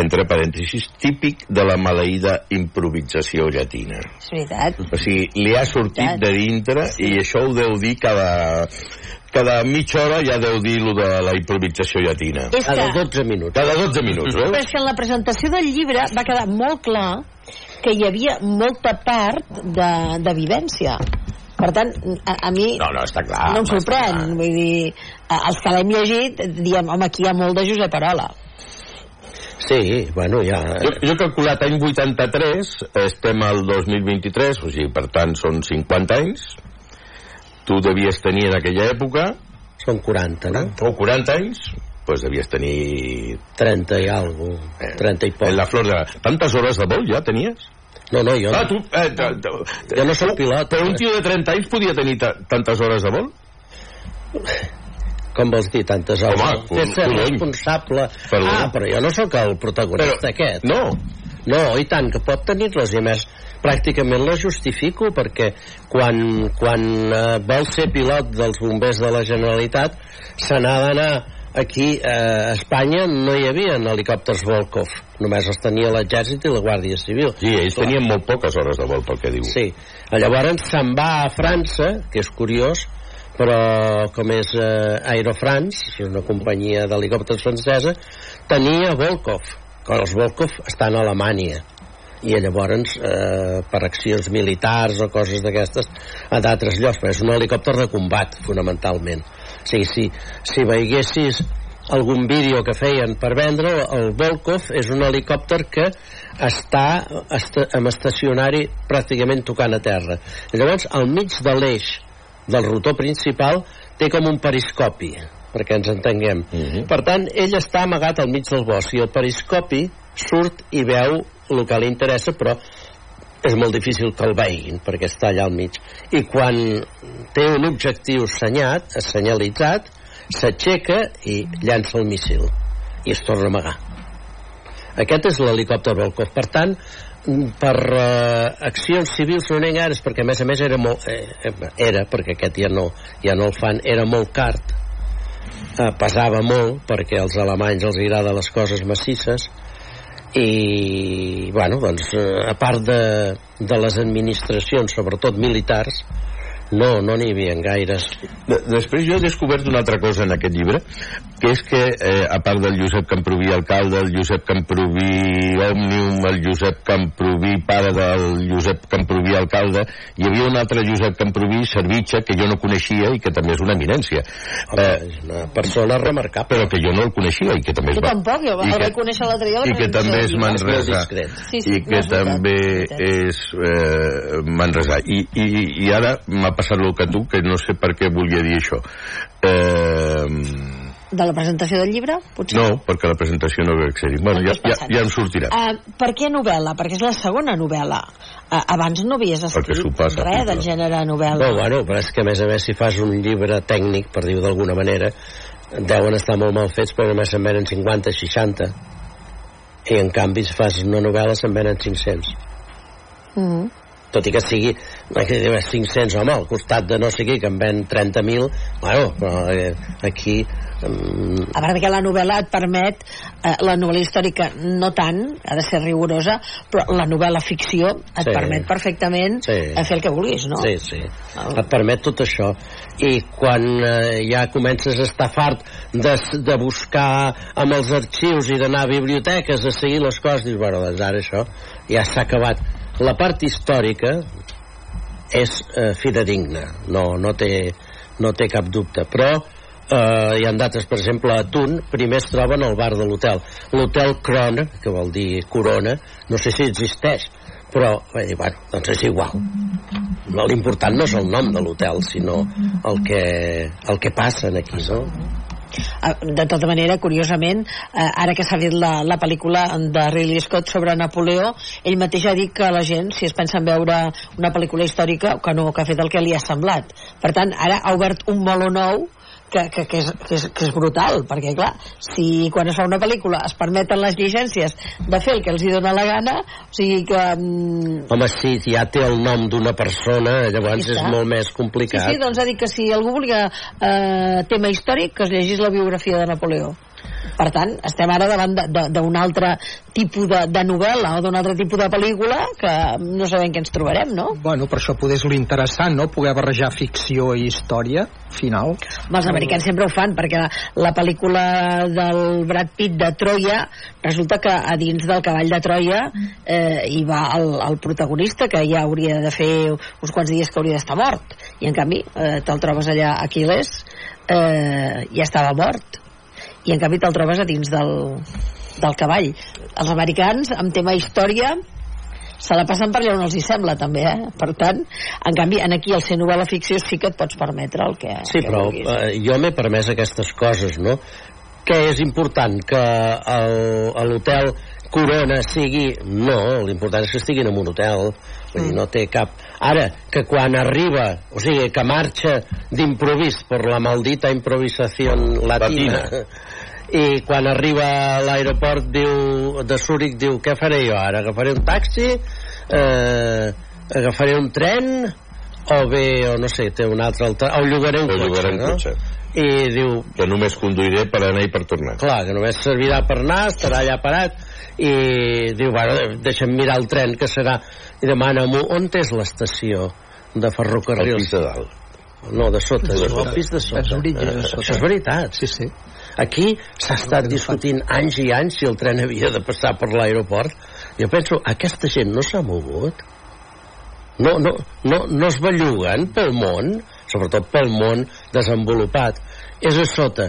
entre parèntesis, típic de la maleïda improvisació llatina. És veritat. O sigui, li ha sortit de dintre sí. i això ho deu dir cada, cada mitja hora ja deu dir lo de la improvisació llatina. És que- Cada 12 minuts. Cada 12 minuts, Però veus? és que en la presentació del llibre va quedar molt clar que hi havia molta part de, de vivència. Per tant, a, a mi No, no, està clar. no em està clar. sorprèn. Vull dir, a- els que l'hem llegit diem, home, aquí hi ha molt de Josep Arola. Sí, bueno, ja... Jo, jo he calculat any 83, estem al 2023, o sigui, per tant, són 50 anys. Tu devies tenir en aquella època... Són 40, no? O 40 anys, doncs devies tenir... 30 i alguna cosa, 30 i poc. En la flor de... Tantes hores de vol ja tenies? No, no, jo Ah, tu... Eh, t- t- Jo no soc pilot. Però un tio de 30 anys podia tenir ta tantes hores de vol? Com vols dir tantes hores? Home, Té ser responsable. Perdó. Ah, però jo no sóc el protagonista Però- aquest. No. No, i tant, que pot tenir-les, i a més pràcticament les justifico perquè quan, quan eh, vol ser pilot dels bombers de la Generalitat se n'ha d'anar aquí a Espanya no hi havia helicòpters Volkov. Només els tenia l'exèrcit i la Guàrdia Civil. Sí, ells tenien molt poques hores de vol, pel que diu. Sí, llavors se'n va a França, que és curiós, però com és eh, Aero France, és una companyia d'helicòpters francesa, tenia Volkov, que els Volkov estan a Alemanya. I llavors eh, per accions militars o coses d'aquestes a d'altres llocs, però és un helicòpter de combat fonamentalment sigui, si, si veiessis algun vídeo que feien per vendre el Volkov és un helicòpter que està esta, amb estacionari pràcticament tocant a terra. I llavors al mig de l'eix del rotor principal té com un periscopi perquè ens entenguem. Per tant ell està amagat al mig del bosc i el periscopi surt i veu el que li interessa però és molt difícil que el veguin perquè està allà al mig. I quan té un objectiu senyat, senyalitzat s'aixeca i llança el míssil. I es torna a amagar. Aquest és l'helicòpter Volkov. Per tant per uh, accions civils no n'hi gaires perquè a més a més era molt eh, era perquè aquest ja no, ja no el fan era molt car eh, pesava molt perquè als alemanys els agrada les coses massisses i bueno, doncs eh, a part de, de les administracions sobretot militars no, no n'hi havia gaires De, després jo he descobert una altra cosa en aquest llibre, que és que, eh, a part del Josep Camproví alcalde, el Josep Camproví Òmnium, el Josep Camproví pare del Josep Camproví alcalde, hi havia un altre Josep Camproví Servitxa, que jo no coneixia i que també és una eminència. Home, és una persona remarcable. Però que jo no el coneixia i que també Jo va... tampoc, jo i el que- vaig conèixer l'altre dia i que també és. Manresa Sí, sí, i no, que també és eh, Manresa i, i, i ara m'ha passat el que tu que no sé per què volia dir això eh, De la presentació del llibre, potser? no, perquè la presentació no veu ser bueno, ja, ja, ja em sortirà Uh, per què novel·la? Perquè és la segona novel·la. Uh, abans no havies escrit passa, res del gènere novel·la. No, bueno, però és que a més a més si fas un llibre tècnic, per dir-ho d'alguna manera, deuen estar molt mal fets perquè només se'n venen 50, 60. I en canvi si fas una novel·la se'n venen 500. Mm. Tot i que sigui que dius, 500, home, al costat de no sé qui, que en ven 30.000, bueno, però eh, aquí Mm, a part que la novel·la et permet eh, la novel·la històrica no tant, ha de ser rigorosa però la novel·la ficció et Sí. permet perfectament Sí. fer el que vulguis no? Sí, sí. Et permet tot això. I quan eh, ja comences a estar fart de, de buscar amb els arxius i d'anar a biblioteques a seguir les coses, dius, bueno, doncs ara això ja s'ha acabat. La part històrica és eh, fidedigna, no, no, té, no té cap dubte, però eh, hi ha dates, per exemple, a Tun, primer es troben al bar de l'hotel. L'hotel Krona, que vol dir corona, no sé si existeix, però, eh, bueno, doncs és igual. L'important no és el nom de l'hotel, sinó el que, el que passa aquí, no? Ah, de tota manera, curiosament eh, ara que s'ha vist la, la pel·lícula de Ridley Scott sobre Napoleó ell mateix ha dit que la gent, si es pensa en veure una pel·lícula històrica, que no, que ha fet el que li ha semblat. Per tant, ara ha obert un meló nou que, que, que, és, que, és, que és brutal perquè clar, si quan es fa una pel·lícula es permeten les llicències de fer el que els hi dona la gana o sigui que mm, Home, sí, ja té el nom d'una persona, llavors és molt més Sí, complicat. sí, doncs ha dit que si algú volia eh, tema històric, que es llegís la biografia de Napoleó. Per tant, estem ara davant d'un altre tipus de, de novel·la o d'un altre tipus de pel·lícula que no sabem què ens trobarem, no? Bueno, per això poder és l'interessant, no? Poder barrejar ficció i història, final. Els americans sempre ho fan, perquè la, la pel·lícula del Brad Pitt de Troia, resulta que a dins del cavall de Troia eh, hi va el, el protagonista, que ja hauria de fer uns quants dies que hauria d'estar mort. I en canvi, eh, te'l trobes allà a Aquiles, eh, ja estava mort. I en canvi te'l trobes a dins del, del cavall. Els americans, amb tema història, se la passen per allà on els hi sembla també, eh? Per tant, en canvi, en aquí el ser novel·la ficció sí que et pots permetre el que, Sí, que però vulguis. eh, jo m'he permès aquestes coses, no? Què és important? Que el- l'hotel Corona sigui... No, l'important és que estiguin en un hotel. Dir, no té cap... Ara, que quan arriba, o sigui, que marxa d'improvís per la maldita improvisació latina, i quan arriba a l'aeroport diu, de Zúrich diu què faré jo ara? Agafaré un taxi? Eh, agafaré un tren? O bé, o no sé, té un altre alter... o llogaré un O cotxe, llogaré un no? cotxe. I diu... Que només conduiré per anar i per tornar. Clar, que només servirà per anar, estarà allà parat, i diu, bueno, deixa'm mirar el tren, que serà... I demana, "Mo- on és l'estació de ferrocarrils? El pis de dalt. No, de sota, De diu, sota. el pis de sota. Orígens de sota. Això és veritat. Sí, sí. Aquí s'ha estat discutint anys i anys si el tren havia de passar per l'aeroport. Jo penso, aquesta gent no s'ha mogut? No, no, no, no es belluguen pel món, sobretot pel món desenvolupat. És a sota.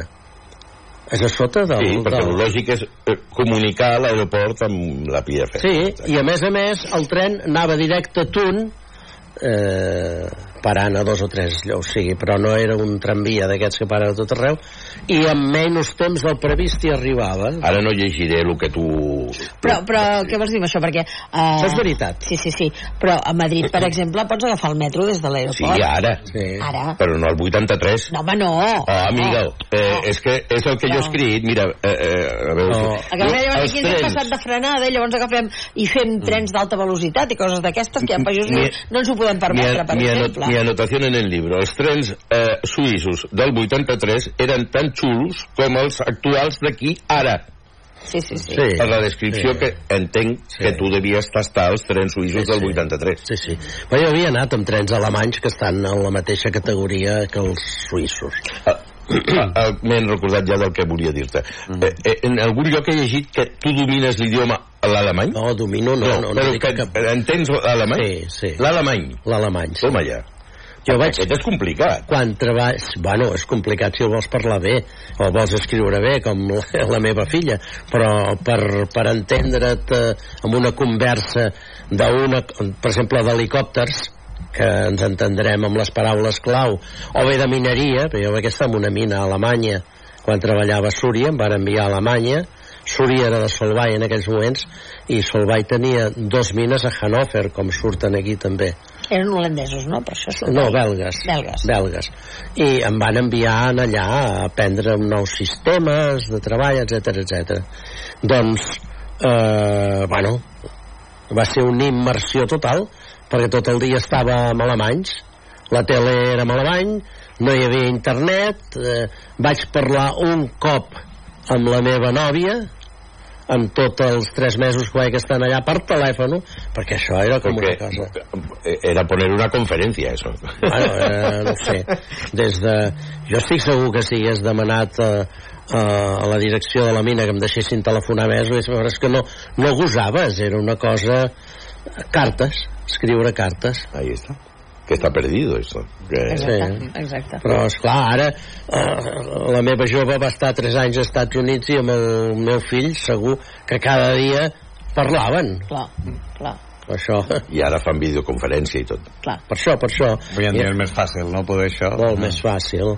És a sota del... Sí, perquè del... el lògic és eh, comunicar l'aeroport amb la Fer. Sí, i a més a més el tren anava directe a Tun eh, parant a dos o tres o sigui, però no era un tramvia d'aquests que paren a tot arreu i amb menys temps del previst hi arribava Ara no llegiré el que tu... Però, però què vols dir amb això? Perquè... Uh, Això és veritat. Sí, sí, sí. Però a Madrid, per exemple, pots agafar el metro des de Sí, l'aeroport. ara. sí. Ara. Però no el 83. No, home, no. Oh, amiga, No. eh, és que és el que jo he escrit, mira, eh, eh, a veure... No. si- llavors aquí ens hem trens- passat de frenada i llavors agafem i fem trens d'alta velocitat i coses d'aquestes que en països no, Mi- no ens ho podem permetre, per exemple. Mi anotación en el libro. Els trens eh, suïssos del 83 eren tan xulos com els actuals d'aquí ara. Sí, sí, sí. Sí. Per la descripció Sí. que entenc Sí. que tu devies tastar els trens suïssos Sí, del sí. 83. Sí, sí. Però jo havia anat amb trens alemanys que estan en la mateixa categoria que els suïssos. Ah, ah, M'he recordat ja del que volia dir-te. Mm. Eh, eh, en algun lloc he llegit que tu domines l'idioma l'alemany? No, domino, no, no, no, però dic que, cap- entens l'alemany? Sí, sí. L'alemany. L'alemany, sí. Toma ja. Jo vaig... Aquest és complicat. quan treballs... Bueno, és complicat si el vols parlar bé o vols escriure bé, com la, la meva filla, però per, per entendre't eh, amb una conversa d'una, per exemple, d'helicòpters, que ens entendrem amb les paraules clau, o bé de mineria, perquè jo vaig estar en una mina a Alemanya quan treballava a Súria, em van enviar a Alemanya, Súria era de Solvay en aquells moments, i Solvay tenia dos mines a Hannover, com surten aquí també. Eren holandesos, no? Per això són No, belgues. Belgues. Belgues. I em van enviar allà a aprendre nous sistemes de treball, etc etc. Doncs, eh, bueno, va ser una immersió total, perquè tot el dia estava amb alemanys, la tele era en alemany, no hi havia internet eh, vaig parlar un cop amb la meva nòvia en tots els tres mesos que vaig estar allà per telèfon perquè això era com Porque una cosa. era poner una conferencia, eso. bueno, eh, no sé. Des de... jo estic segur que si hagués demanat eh, eh, a la direcció de la mina que em deixessin telefonar més però és que no, no gosaves era una cosa cartes escriure cartes. Ahí està que està perdido eso que... Sí. exacte. però és clar ara eh, la meva jove va estar 3 anys als Estats Units i amb el meu fill segur que cada dia parlaven clar, clar això i ara fan videoconferència i tot clar. per això, per això avui en dia és més fàcil, no? Poder això molt més fàcil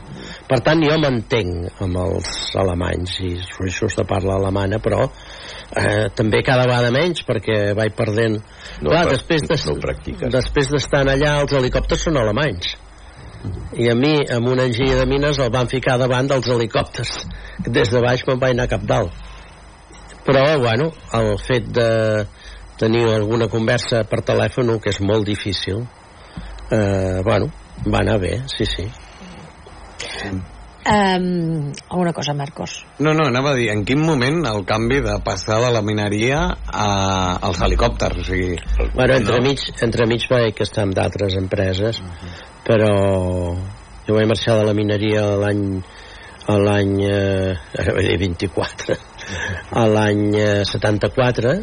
per tant jo m'entenc amb els alemanys i just de parla alemana però eh, també cada vegada menys perquè vaig perdent. No clar, després de, no practiques. després d'estar allà els helicòpters són alemanys. I a mi amb una enginyer de mines el van ficar davant dels helicòpters. Des de baix me'n vaig anar cap dalt. Però bueno el fet de tenir alguna conversa per telèfon que és molt difícil eh, bueno, va anar bé sí, sí Um, alguna cosa, Marcos? No, no, anava a dir, en quin moment el canvi de passar de la mineria a, als helicòpters, o sigui... Bueno, entre, no? mig, entre mig vaig estar amb d'altres empreses, però jo vaig marxar de la mineria l'any a l'any eh, ara vaig dir 24 a l'any eh, 74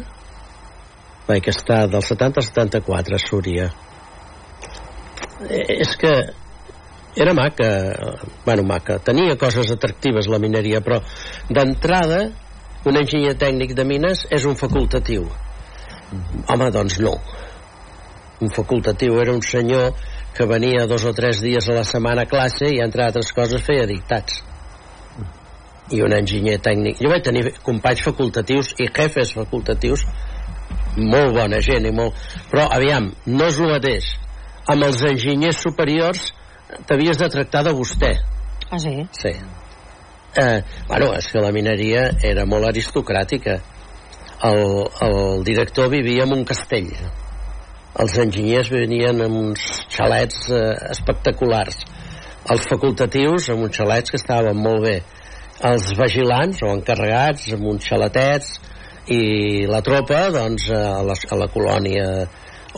vaig estar del 70 al 74 a Súria eh, és que era maca bueno maca, tenia coses atractives la mineria però d'entrada un enginyer tècnic de mines és un facultatiu. Home doncs no. Un facultatiu era un senyor que venia dos o tres dies a la setmana a classe i entre altres coses feia dictats. I un enginyer tècnic. Jo vaig tenir companys facultatius i jefes facultatius molt bona gent i molt... però aviam, no és el mateix amb els enginyers superiors t'havies de tractar de vostè. Ah, sí? sí. Eh, bueno, és que la mineria era molt aristocràtica. El, el director vivia en un castell. Els enginyers venien en uns xalets eh, espectaculars. Els facultatius en uns xalets que estaven molt bé. Els vigilants o encarregats amb uns xaletets. I la tropa doncs a la, a la colònia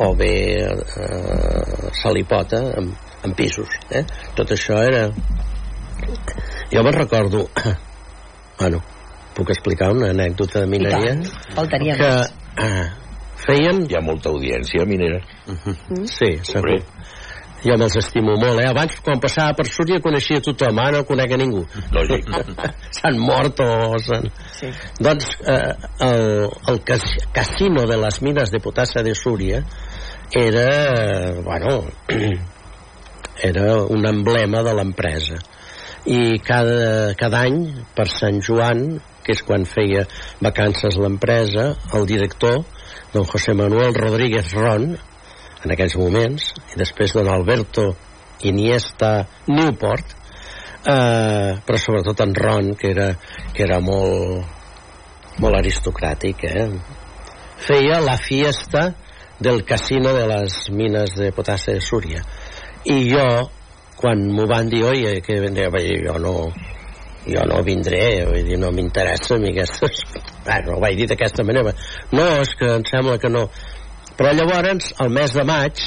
o bé eh, Salipota amb, amb pisos eh? tot això era jo me'n recordo bueno, puc explicar una anècdota de mineria I tant, faltaria que més. eh, feien hi ha molta audiència minera sí, segur jo me'ls estimo molt, eh? Abans, quan passava per Súria, coneixia tothom, ara no conec a ningú. Lògic. S'han mort o s'han... Sí. Doncs eh, el, el cas, casino de les mines de potassa de Súria era, bueno, era un emblema de l'empresa. I cada, cada any, per Sant Joan, que és quan feia vacances l'empresa, el director, don José Manuel Rodríguez Ron, en aquells moments, i després don Alberto Iniesta Newport, eh, però sobretot en Ron, que era, que era molt, molt aristocràtic, eh? feia la fiesta del casino de les mines de potassa de Súria. I jo, quan m'ho van dir, oi, que vendré, vaig dir, jo no, jo no vindré, vull dir, no m'interessa a mi aquestes... Bueno, ho vaig dir d'aquesta manera. No, és que em sembla que no. Però llavors, al mes de maig,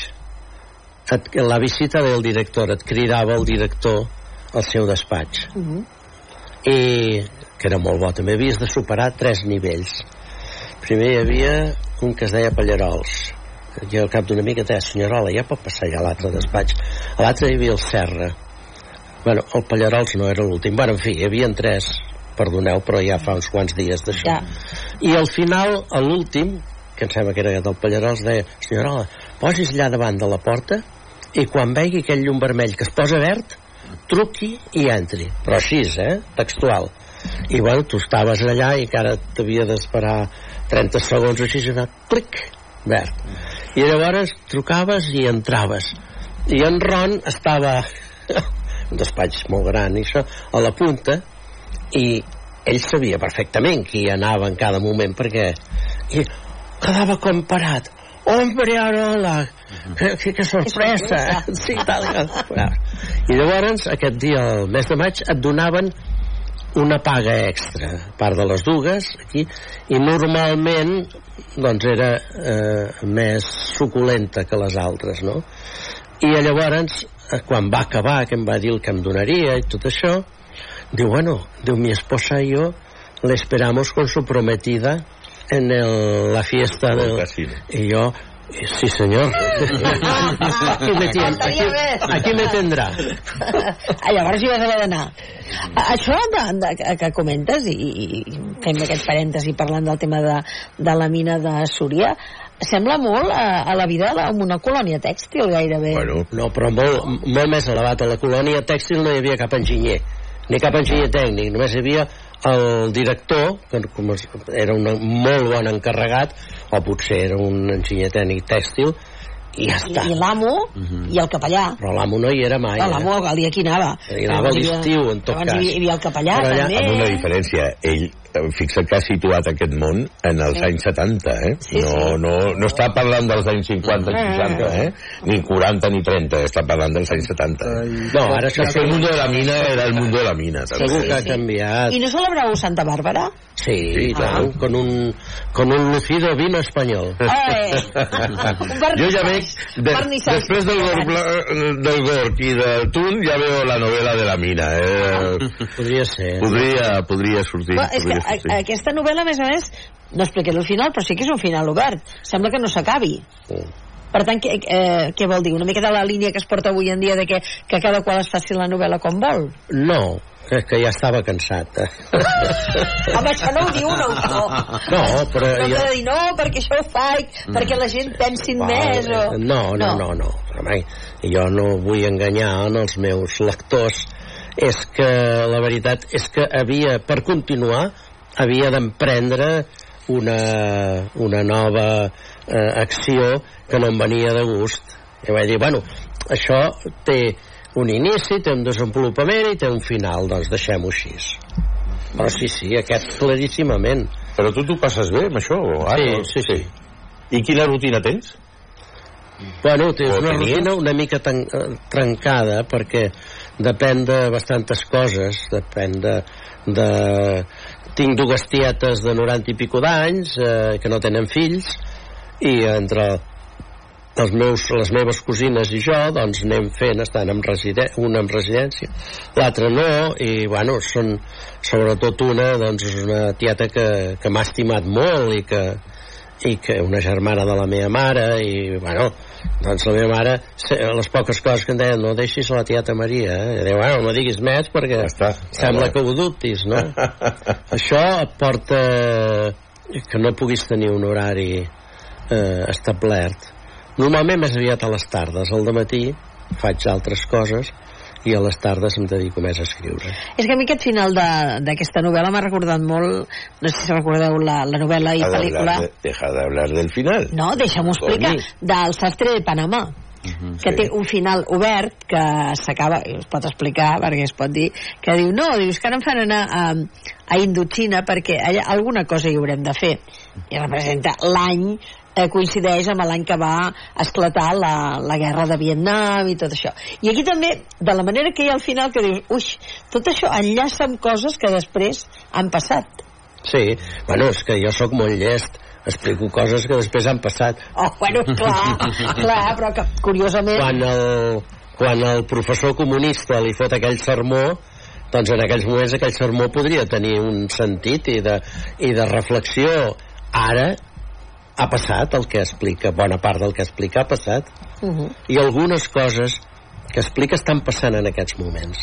et, la visita del director, et cridava el director al seu despatx. Uh -huh. I que era molt bo, també havies de superar tres nivells. Primer hi havia un que es deia Pallarols, jo al cap d'una mica deia, senyorola, ja pot passar ja a l'altre despatx. A l'altre hi havia el Serra. Bueno, el Pallarols no era l'últim. Bueno, en fi, hi havia tres, perdoneu, però ja fa uns quants dies d'això. Ja. I al final, a l'últim, que em sembla que era del Pallarols, deia, senyorola, posis allà davant de la porta i quan vegi aquell llum vermell que es posa verd, truqui i entri. Però així, eh? Textual. I bueno, tu estaves allà i que ara t'havia d'esperar 30 segons o així i anar clic, verd. I llavors trucaves i entraves. I en Ron estava un despatx molt gran i això, a la punta i ell sabia perfectament qui anava en cada moment perquè i quedava com parat hombre, ara la que, que, que sorpresa, sí, tal, tal. I llavors, aquest dia, el mes de maig, et donaven una paga extra, part de les dues, aquí, i normalment doncs era eh, més suculenta que les altres, no? I llavors, eh, quan va acabar, que em va dir el que em donaria i tot això, diu, bueno, diu, mi esposa y yo le esperamos con su prometida en el, la fiesta del... Y yo, Sí, senyor. aquí, me tien, aquí, aquí me tendrà. Ah, Llavors hi vas haver d'anar. Això de, de, que comentes, i, i fem aquest parèntesi parlant del tema de, de la mina de Súria, sembla molt a, a la vida de- en una colònia tèxtil, gairebé. Bueno, no, però molt, molt més elevat. A la colònia tèxtil no hi havia cap enginyer, ni cap enginyer tècnic, només hi havia el director, que com es, era un molt bon encarregat, o potser era un enginyer tècnic tèxtil, i ja està. I, i l'amo i el capellà. Però l'amo no hi era mai. Ah, l'amo el dia que hi anava. Hi anava a l'estiu, en tot cas. hi havia, el capellà, Però allà- també. amb una diferència ell eh, fixa't que ha situat aquest món en els Sí. anys 70 eh? Sí, no, sí. no, no està parlant dels anys 50 i 60 eh? ni 40 ni 30 està parlant dels anys 70 eh? No, ara això el mundo de la mina era el mundo de la mina també. Segur que ha canviat. I no celebrau Santa Bàrbara? Sí, Sí, claro, con un, con un lucido vino español. Eh! Jo ja veig, de, després del Gorg, del Gorg i del Tun, ja veu la novel·la de la mina. Eh? Podria ser. Podria, podria sortir. Però és que podria a, sortir. aquesta novel·la, a més a més, no expliquem el final, però sí que és un final obert. Sembla que no s'acabi. Per tant, què, eh, què vol dir? Una mica de la línia que es porta avui en dia de que, que cada qual es faci la novel·la com vol? No, que, que ja estava cansat. Eh? Home, això no ho diu un autor. No, però No de dir, no, perquè això ho faig, perquè la gent pensin més, o... No, no, no, no. Però mai, jo no vull enganyar en els meus lectors. És que la veritat és que havia, per continuar, havia d'emprendre una, una nova eh, acció que no em venia de gust. I vaig dir, bueno, això té un inici, té un desenvolupament i té un final, doncs deixem-ho així. Però sí, sí, aquest claríssimament. Però tu t'ho passes bé amb això? Ara? Sí, sí, sí. I quina rutina tens? Bueno, tens una tenies? rutina una mica tan, eh, trencada perquè depèn de bastantes coses, depèn de... de... Tinc dues tietes de 90 i pico d'anys eh, que no tenen fills i entre els meus, les meves cosines i jo doncs anem fent, estan en una en residència, l'altra no i bueno, són sobretot una doncs és una tieta que, que m'ha estimat molt i que, i que una germana de la meva mare i bueno, doncs la meva mare les poques coses que em deien no deixis la tieta Maria eh? deia, bueno, no diguis més perquè està. sembla que ho dubtis no? això porta que no puguis tenir un horari eh, establert normalment més aviat a les tardes al matí faig altres coses i a les tardes em dedico més a escriure. És que a mi aquest final de- d'aquesta novel·la m'ha recordat molt, no sé si recordeu la, la novel·la i pel·lícula... de- Deja de hablar del final. No, deixa'm-ho explicar. Del sastre de Panamà que té un final obert que s'acaba, us pot explicar perquè es pot dir, que diu no, dius que ara em fan anar a, a Indochina perquè allà alguna cosa hi haurem de fer i representa l'any eh, coincideix amb l'any que va esclatar la, la guerra de Vietnam i tot això. I aquí també, de la manera que hi ha al final que dius, uix, tot això enllaça amb coses que després han passat. Sí, bueno, és que jo sóc molt llest explico coses que després han passat. Oh, bueno, clar, clar però que curiosament quan el, quan el professor comunista li fot aquell sermó doncs en aquells moments aquell sermó podria tenir un sentit i de, i de reflexió. Ara ha passat el que explica bona part del que explica ha passat uh -huh. i algunes coses que explica estan passant en aquests moments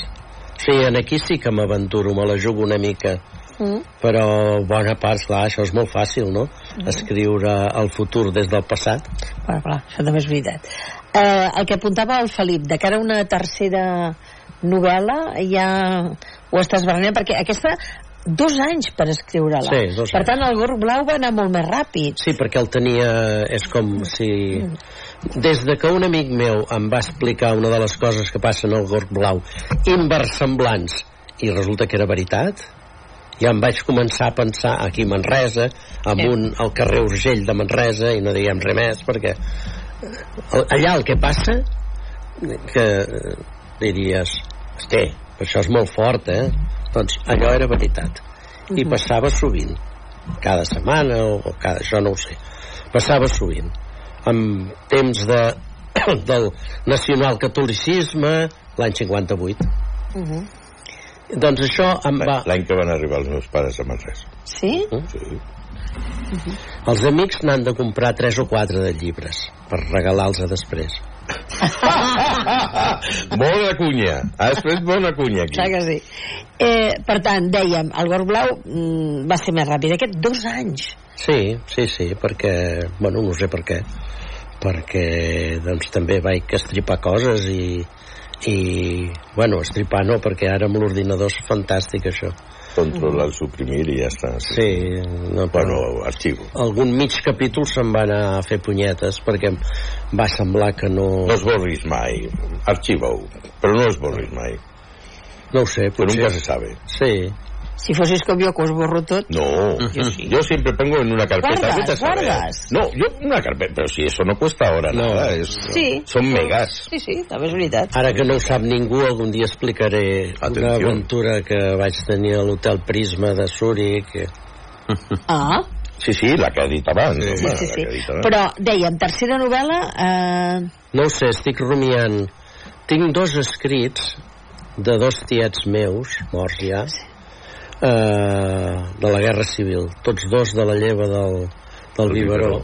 sí, en aquí sí que m'aventuro me la jugo una mica Mm. però bona part, clar, això és molt fàcil, no? Mm. Escriure el futur des del passat. Bueno, clar, això també és veritat. Eh, el que apuntava el Felip, de cara a una tercera novel·la, ja ho estàs barrejant, perquè aquesta dos anys per escriure-la. Sí, per anys. tant, el Gorg Blau va anar molt més ràpid. Sí, perquè el tenia... És com si... Des de que un amic meu em va explicar una de les coses que passen al Gorg Blau, inversemblants, i resulta que era veritat, ja em vaig començar a pensar aquí a Manresa, amb un al carrer Urgell de Manresa, i no diguem res més, perquè allà el que passa que eh, diries hosti, això és molt fort eh? Doncs allò era veritat i passava sovint cada setmana o cada, això no ho sé passava sovint en temps de, del nacionalcatolicisme l'any 58 Uh -huh. doncs això em va... L'any que van arribar els meus pares a Manresa. Sí? Sí. Els amics n'han de comprar tres o quatre de llibres per regalar-los a després. bona cunya. Has fet bona cunya aquí. Clar que sí. Eh, per tant, dèiem, el Gor Blau mm, va ser més ràpid. Aquest dos anys. Sí, sí, sí, perquè... Bueno, no sé per què. Perquè, doncs, també vaig estripar coses i... I, bueno, estripar no, perquè ara amb l'ordinador és fantàstic, això. Controlar, suprimir i ja està. Sí, no, Bueno, arxivo. algun mig capítol se'n va anar a fer punyetes perquè em va semblar que no... No esborris mai. Arxiva-ho. Però no esborris mai. No ho sé, Però potser... nunca se sabe. Sí. Si fossis com jo, que ho esborro tot. No, Yo sí. yo siempre pongo en una carpeta. Guardas, saber. guardas. No, yo una carpeta, pero si eso no cuesta ahora No. nada. Es, Sí. Son megas. Sí, sí, també és veritat. Ara que no ho sap ningú, algun dia explicaré una Atenció. aventura que vaig tenir a l'hotel Prisma de Zúrich. Ah, Sí, sí, la que ha dit abans. Sí, home, sí, la sí. dit abans. Però, dèiem, tercera novel·la... Eh... No ho sé, estic rumiant. Tinc dos escrits de dos tiets meus, morts ja, eh, de la Guerra Civil, tots dos de la lleva del, del Del biberó.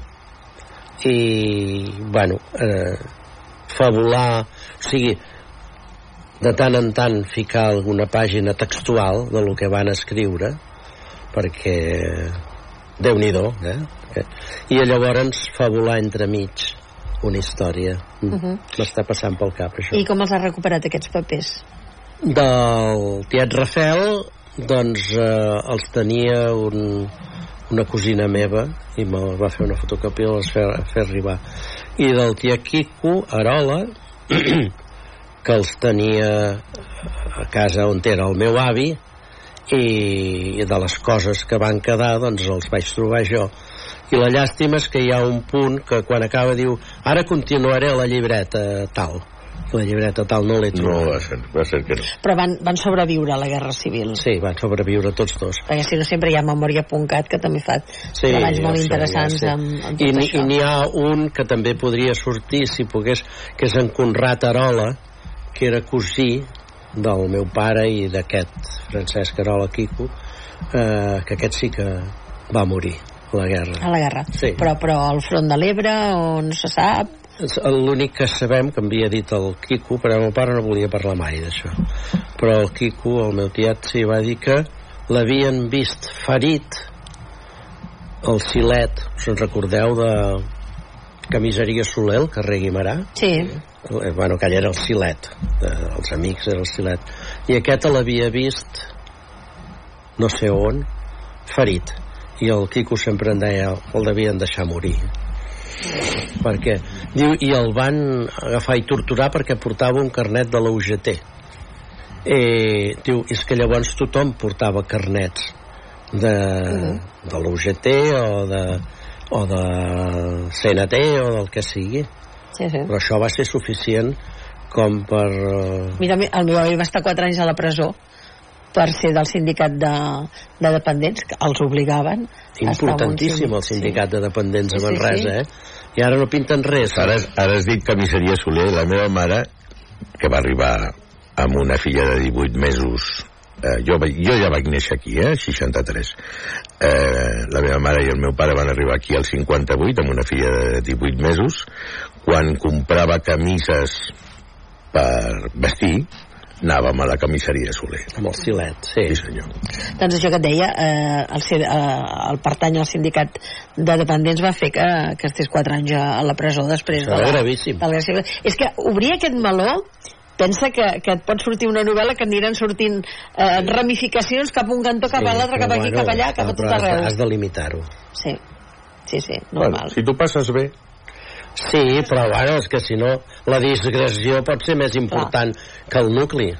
I, bueno, eh, fabular, o sigui, de tant en tant ficar alguna pàgina textual de lo que van escriure, perquè déu nhi eh? I llavors fabular entremig una història. Mm. Uh -huh. M'està passant pel cap, això. I com els has recuperat, aquests papers? Del tiet Rafel, doncs eh, els tenia un, una cosina meva i me'ls va fer una fotocòpia i els fer, fer arribar. I del tiet Quico, Arola, que els tenia a casa on era el meu avi i de les coses que van quedar doncs els vaig trobar jo i la llàstima és que hi ha un punt que quan acaba diu ara continuaré la llibreta tal I la llibreta tal no l'he No, trobat va ser, va ser que no. Però van, van sobreviure a la Guerra Civil. sí, van sobreviure tots dos Perquè si no sempre hi ha Memòria.cat que també fa sí, treballs molt sé, interessants ja sé. amb, amb I tot n'hi- això. i n'hi ha un que també podria sortir si pogués, que és en Conrad Arola que era cosí del meu pare i d'aquest Francesc Arola Quico eh, que aquest sí que va morir a la guerra A la guerra. Sí. Però, però al front de l'Ebre, on no se sap... L'únic que sabem que em havia dit el Quico però el meu pare no volia parlar mai d'això. Però el Quico, el meu tiet sí va dir que l'havien vist ferit el Silet. Us en recordeu de camiseria Soler al carrer Guimarà Sí. Eh, bueno, que allà era el Silet de, els amics era el Silet. I aquest l'havia vist no sé on ferit. I el Quico sempre en deia el devien deixar morir perquè diu, i el van agafar i torturar perquè portava un carnet de la UGT eh, diu, és que llavors tothom portava carnets de, de la UGT o de, o de CNT o del que sigui. Sí, sí. però això va ser suficient com per eh, Mira, el meu avi va estar 4 anys a la presó per ser del sindicat de, de dependents, que els obligaven importantíssim el sindicat de dependents Sí, a sí, Manresa, sí. eh? I ara no pinten res. Ara, ara has dit camisseria Soler, la meva mare, que va arribar amb una filla de 18 mesos eh, jo, jo ja vaig néixer aquí, eh, 63 eh, la meva mare i el meu pare van arribar aquí al 58 amb una filla de 18 mesos quan comprava camises per vestir anàvem a la camisseria Soler amb el silet, sí. sí senyor Doncs això que et deia, eh, el, ser, eh, el pertany al sindicat de dependents va fer que, que estés 4 anys a, la presó després Això de la, gravíssim. de la. És que obrir aquest meló pensa que, que et pot sortir una novel·la que aniran sortint eh, ramificacions cap a un cantó, cap a l'altre, cap aquí, cap allà, cap a tot però has de- arreu. Has de limitar-ho. Sí, sí, sí, normal. si tu passes bé Sí, però bueno, és que si no la disgressió pot ser més important que el nucli.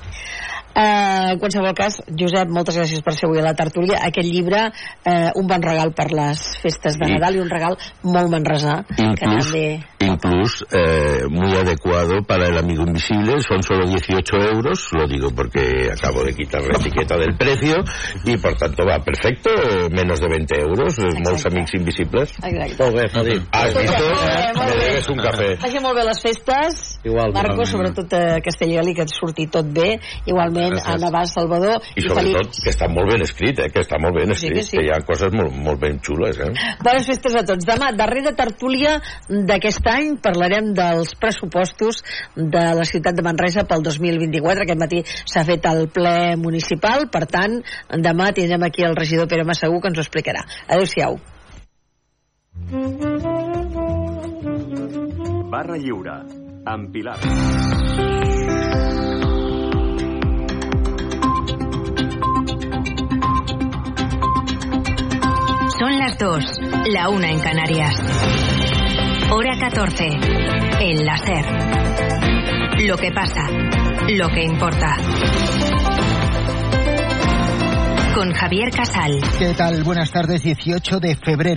Uh, en qualsevol cas, Josep, moltes gràcies per ser avui a la tertúlia. Aquest llibre, uh, un bon regal per les festes de Sí. Nadal i un regal molt manresà. que Inclús, també... inclús eh, muy adecuado para el amigo invisible, son solo 18 euros, lo digo porque acabo de quitar la etiqueta del precio y por tanto va perfecto, eh, menos de 20 euros, eh, molts amics invisibles. Exacte. Molt bé, Felip. Has Me debes un café. Vagi molt bé les festes. Igual, Marco, igualment. sobretot a Castellgalí, que et surti tot bé. Igualment Gràcies. a Navàs, Salvador I sobretot que està molt ben escrit, eh? que està molt ben Sí escrit, que sí. que hi ha coses molt, molt ben xules. Eh? Bones festes a tots. Demà, darrera tertúlia d'aquest any, parlarem dels pressupostos de la ciutat de Manresa pel 2024. Aquest matí s'ha fet el ple municipal, per tant, demà tindrem aquí el regidor Pere Massagú que ens ho explicarà. Adéu-siau. Barra lliure. Amb Pilar. Son las dos, la una en Canarias. Hora 14. El láser. Lo que pasa, lo que importa. Con Javier Casal. ¿Qué tal? Buenas tardes, 18 de febrero.